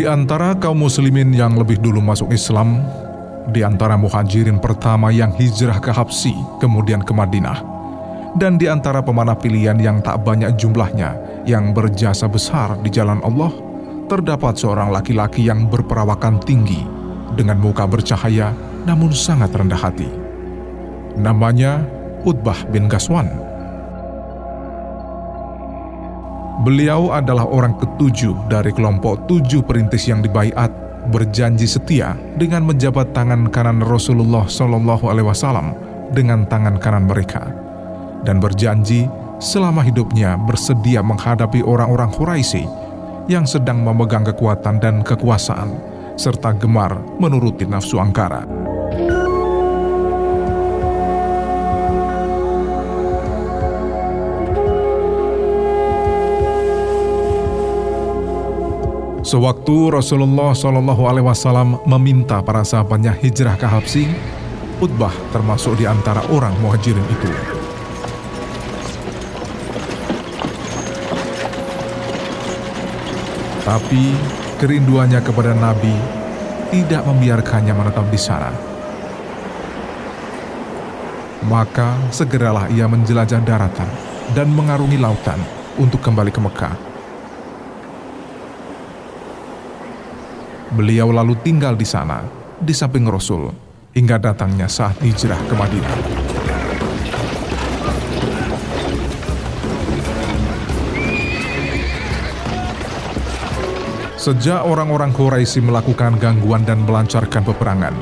Di antara kaum muslimin yang lebih dulu masuk Islam, di antara muhajirin pertama yang hijrah ke Habsi, kemudian ke Madinah, dan di antara pemanah pilihan yang tak banyak jumlahnya yang berjasa besar di jalan Allah, terdapat seorang laki-laki yang berperawakan tinggi dengan muka bercahaya namun sangat rendah hati. Namanya Utbah bin Gaswan. Beliau adalah orang ketujuh dari kelompok tujuh perintis yang dibaiat berjanji setia dengan menjabat tangan kanan Rasulullah Shallallahu Alaihi Wasallam dengan tangan kanan mereka dan berjanji selama hidupnya bersedia menghadapi orang-orang Quraisy yang sedang memegang kekuatan dan kekuasaan serta gemar menuruti nafsu angkara. Sewaktu Rasulullah Shallallahu Alaihi Wasallam meminta para sahabatnya hijrah ke Habsi, Utbah termasuk di antara orang muhajirin itu. Tapi kerinduannya kepada Nabi tidak membiarkannya menetap di sana. Maka segeralah ia menjelajah daratan dan mengarungi lautan untuk kembali ke Mekah. Beliau lalu tinggal di sana, di samping Rasul, hingga datangnya saat hijrah ke Madinah. Sejak orang-orang Quraisy melakukan gangguan dan melancarkan peperangan,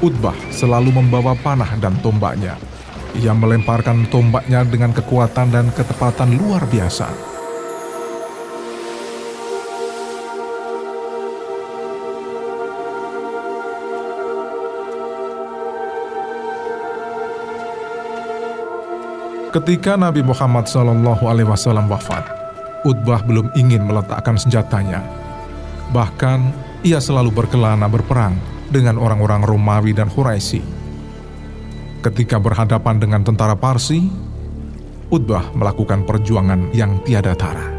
Utbah selalu membawa panah dan tombaknya. Ia melemparkan tombaknya dengan kekuatan dan ketepatan luar biasa Ketika Nabi Muhammad SAW wafat, Utbah belum ingin meletakkan senjatanya. Bahkan, ia selalu berkelana berperang dengan orang-orang Romawi dan Quraisy. Ketika berhadapan dengan tentara Parsi, Utbah melakukan perjuangan yang tiada tara.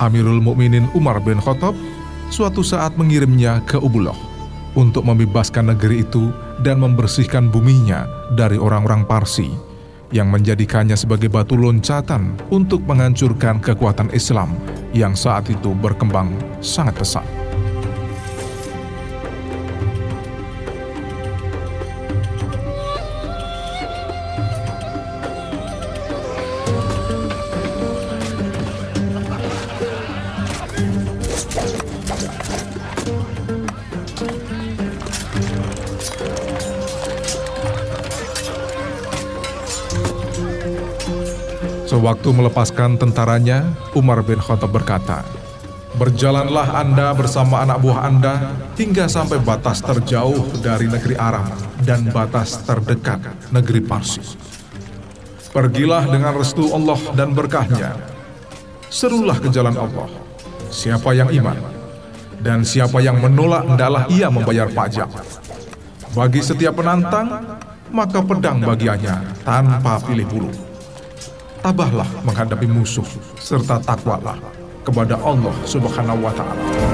Amirul Mukminin Umar bin Khattab suatu saat mengirimnya ke Ubuloh untuk membebaskan negeri itu dan membersihkan buminya dari orang-orang Parsi yang menjadikannya sebagai batu loncatan untuk menghancurkan kekuatan Islam yang saat itu berkembang sangat pesat. Sewaktu melepaskan tentaranya, Umar bin Khattab berkata, Berjalanlah Anda bersama anak buah Anda hingga sampai batas terjauh dari negeri Aram dan batas terdekat negeri Parsi. Pergilah dengan restu Allah dan berkahnya. Serulah ke jalan Allah. Siapa yang iman dan siapa yang menolak hendaklah ia membayar pajak. Bagi setiap penantang, maka pedang bagiannya tanpa pilih bulu tabahlah menghadapi musuh, serta takwalah kepada Allah Subhanahu wa Ta'ala.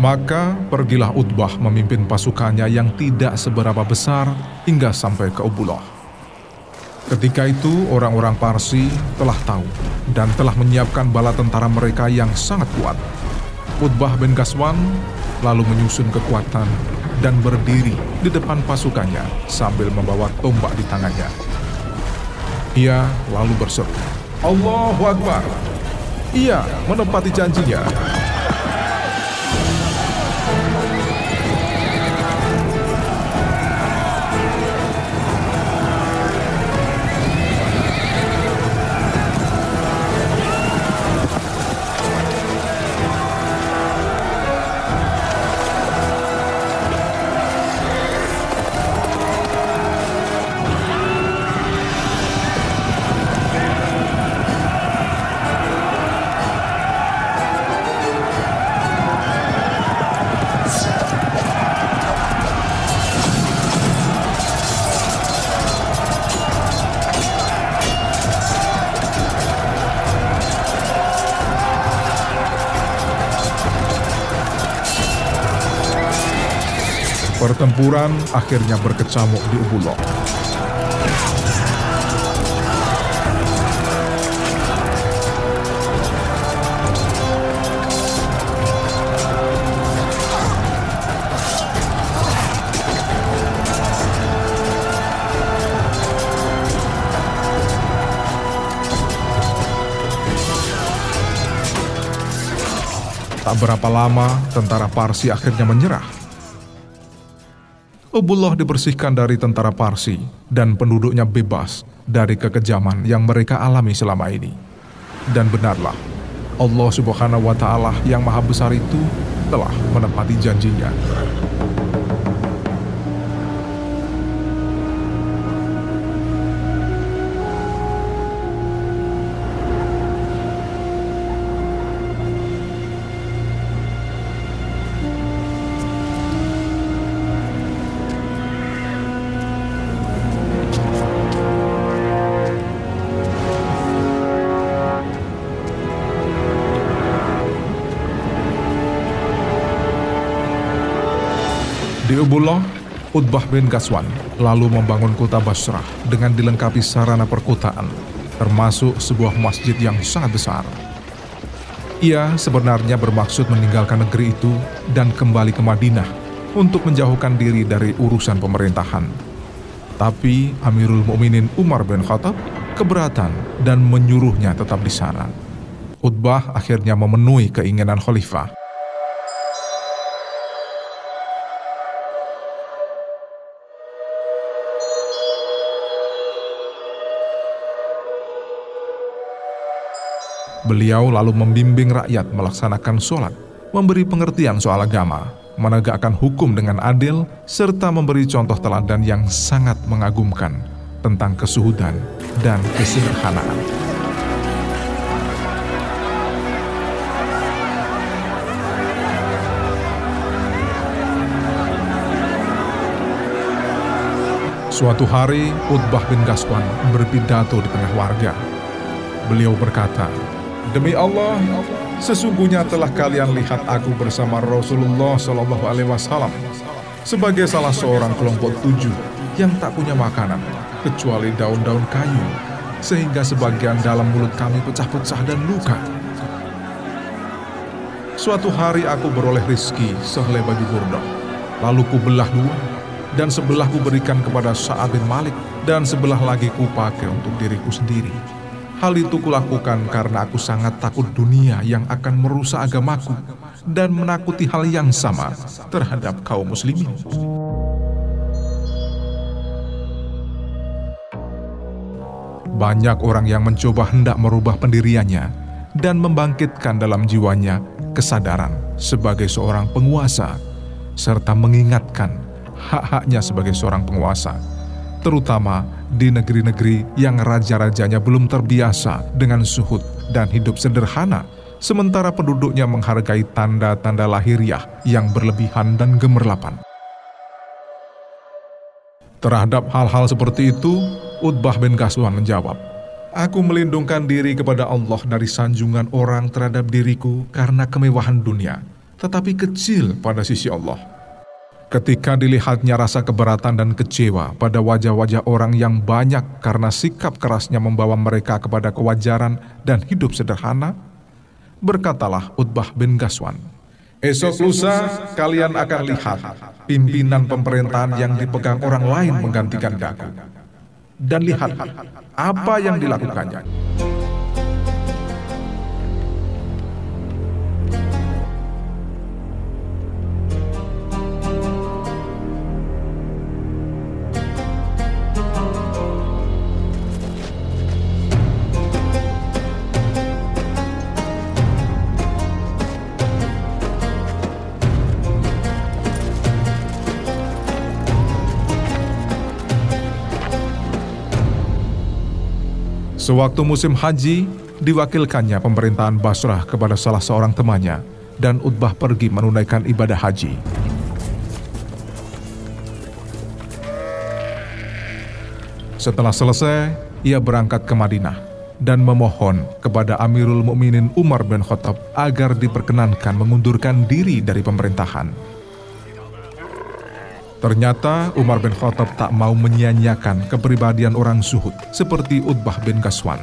Maka pergilah Utbah memimpin pasukannya yang tidak seberapa besar hingga sampai ke Ubullah. Ketika itu orang-orang Parsi telah tahu dan telah menyiapkan bala tentara mereka yang sangat kuat. Utbah bin Gaswan lalu menyusun kekuatan dan berdiri di depan pasukannya sambil membawa tombak di tangannya. Ia lalu berseru, Allahu Akbar! Ia menepati janjinya. Pertempuran akhirnya berkecamuk di Ubulok. Tak berapa lama, tentara Parsi akhirnya menyerah Ubullah dibersihkan dari tentara Parsi dan penduduknya bebas dari kekejaman yang mereka alami selama ini. Dan benarlah, Allah Subhanahu wa Ta'ala yang Maha Besar itu telah menepati janjinya. Di Ubullah, Utbah bin Gaswan lalu membangun kota Basrah dengan dilengkapi sarana perkotaan, termasuk sebuah masjid yang sangat besar. Ia sebenarnya bermaksud meninggalkan negeri itu dan kembali ke Madinah untuk menjauhkan diri dari urusan pemerintahan. Tapi Amirul Mukminin Umar bin Khattab keberatan dan menyuruhnya tetap di sana. Utbah akhirnya memenuhi keinginan khalifah Beliau lalu membimbing rakyat melaksanakan sholat, memberi pengertian soal agama, menegakkan hukum dengan adil, serta memberi contoh teladan yang sangat mengagumkan tentang kesuhudan dan kesederhanaan. Suatu hari, Utbah bin Gaswan berpidato di tengah warga. Beliau berkata, Demi Allah, sesungguhnya telah kalian lihat aku bersama Rasulullah Shallallahu Alaihi Wasallam sebagai salah seorang kelompok tujuh yang tak punya makanan kecuali daun-daun kayu, sehingga sebagian dalam mulut kami pecah-pecah dan luka. Suatu hari aku beroleh rizki sehelai baju burdah, lalu ku belah dua, dan sebelah ku berikan kepada Sa'ad bin Malik, dan sebelah lagi ku pakai untuk diriku sendiri. Hal itu kulakukan karena aku sangat takut dunia yang akan merusak agamaku dan menakuti hal yang sama terhadap kaum muslimin. Banyak orang yang mencoba hendak merubah pendiriannya dan membangkitkan dalam jiwanya kesadaran sebagai seorang penguasa serta mengingatkan hak-haknya sebagai seorang penguasa terutama di negeri-negeri yang raja-rajanya belum terbiasa dengan suhud dan hidup sederhana, sementara penduduknya menghargai tanda-tanda lahiriah yang berlebihan dan gemerlapan. Terhadap hal-hal seperti itu, Utbah bin Gaswan menjawab, Aku melindungkan diri kepada Allah dari sanjungan orang terhadap diriku karena kemewahan dunia, tetapi kecil pada sisi Allah. Ketika dilihatnya rasa keberatan dan kecewa pada wajah-wajah orang yang banyak karena sikap kerasnya membawa mereka kepada kewajaran dan hidup sederhana, berkatalah Utbah bin Gaswan, Esok lusa kalian akan lihat pimpinan pemerintahan yang dipegang orang lain menggantikan daku. Dan lihat apa yang dilakukannya. Sewaktu musim haji, diwakilkannya pemerintahan Basrah kepada salah seorang temannya, dan Utbah pergi menunaikan ibadah haji. Setelah selesai, ia berangkat ke Madinah dan memohon kepada Amirul Mukminin Umar bin Khattab agar diperkenankan mengundurkan diri dari pemerintahan. Ternyata Umar bin Khattab tak mau menyia-nyiakan kepribadian orang zuhud seperti Utbah bin Gaswan.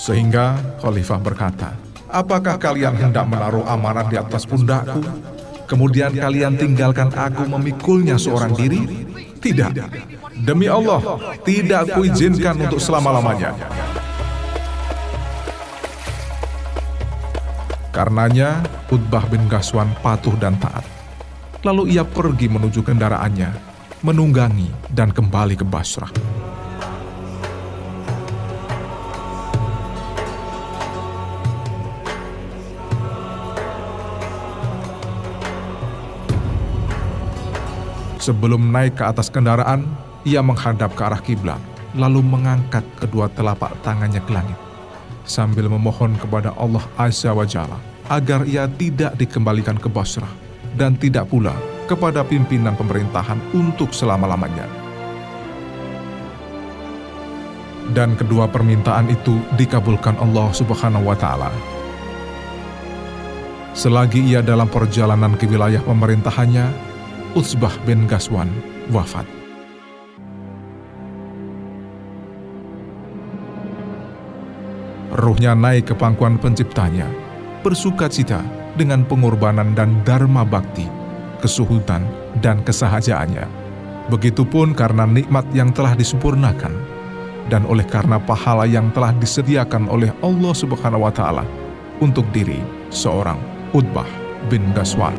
Sehingga Khalifah berkata, Apakah kalian hendak menaruh amanah di atas pundakku? Kemudian kalian tinggalkan aku memikulnya seorang diri? Tidak. Demi Allah, tidak kuizinkan untuk selama-lamanya. Karenanya, Utbah bin Gaswan patuh dan taat. Lalu ia pergi menuju kendaraannya, menunggangi dan kembali ke Basrah. Sebelum naik ke atas kendaraan, ia menghadap ke arah kiblat, lalu mengangkat kedua telapak tangannya ke langit, sambil memohon kepada Allah Azza wa Jalla agar ia tidak dikembalikan ke Basrah dan tidak pula kepada pimpinan pemerintahan untuk selama-lamanya. Dan kedua permintaan itu dikabulkan Allah Subhanahu wa taala. Selagi ia dalam perjalanan ke wilayah pemerintahannya, Utsbah bin Gaswan wafat. Ruhnya naik ke pangkuan penciptanya, bersuka cita dengan pengorbanan dan dharma bakti, kesuhutan, dan kesahajaannya. Begitupun karena nikmat yang telah disempurnakan dan oleh karena pahala yang telah disediakan oleh Allah Subhanahu wa taala untuk diri seorang Utbah bin Gaswan.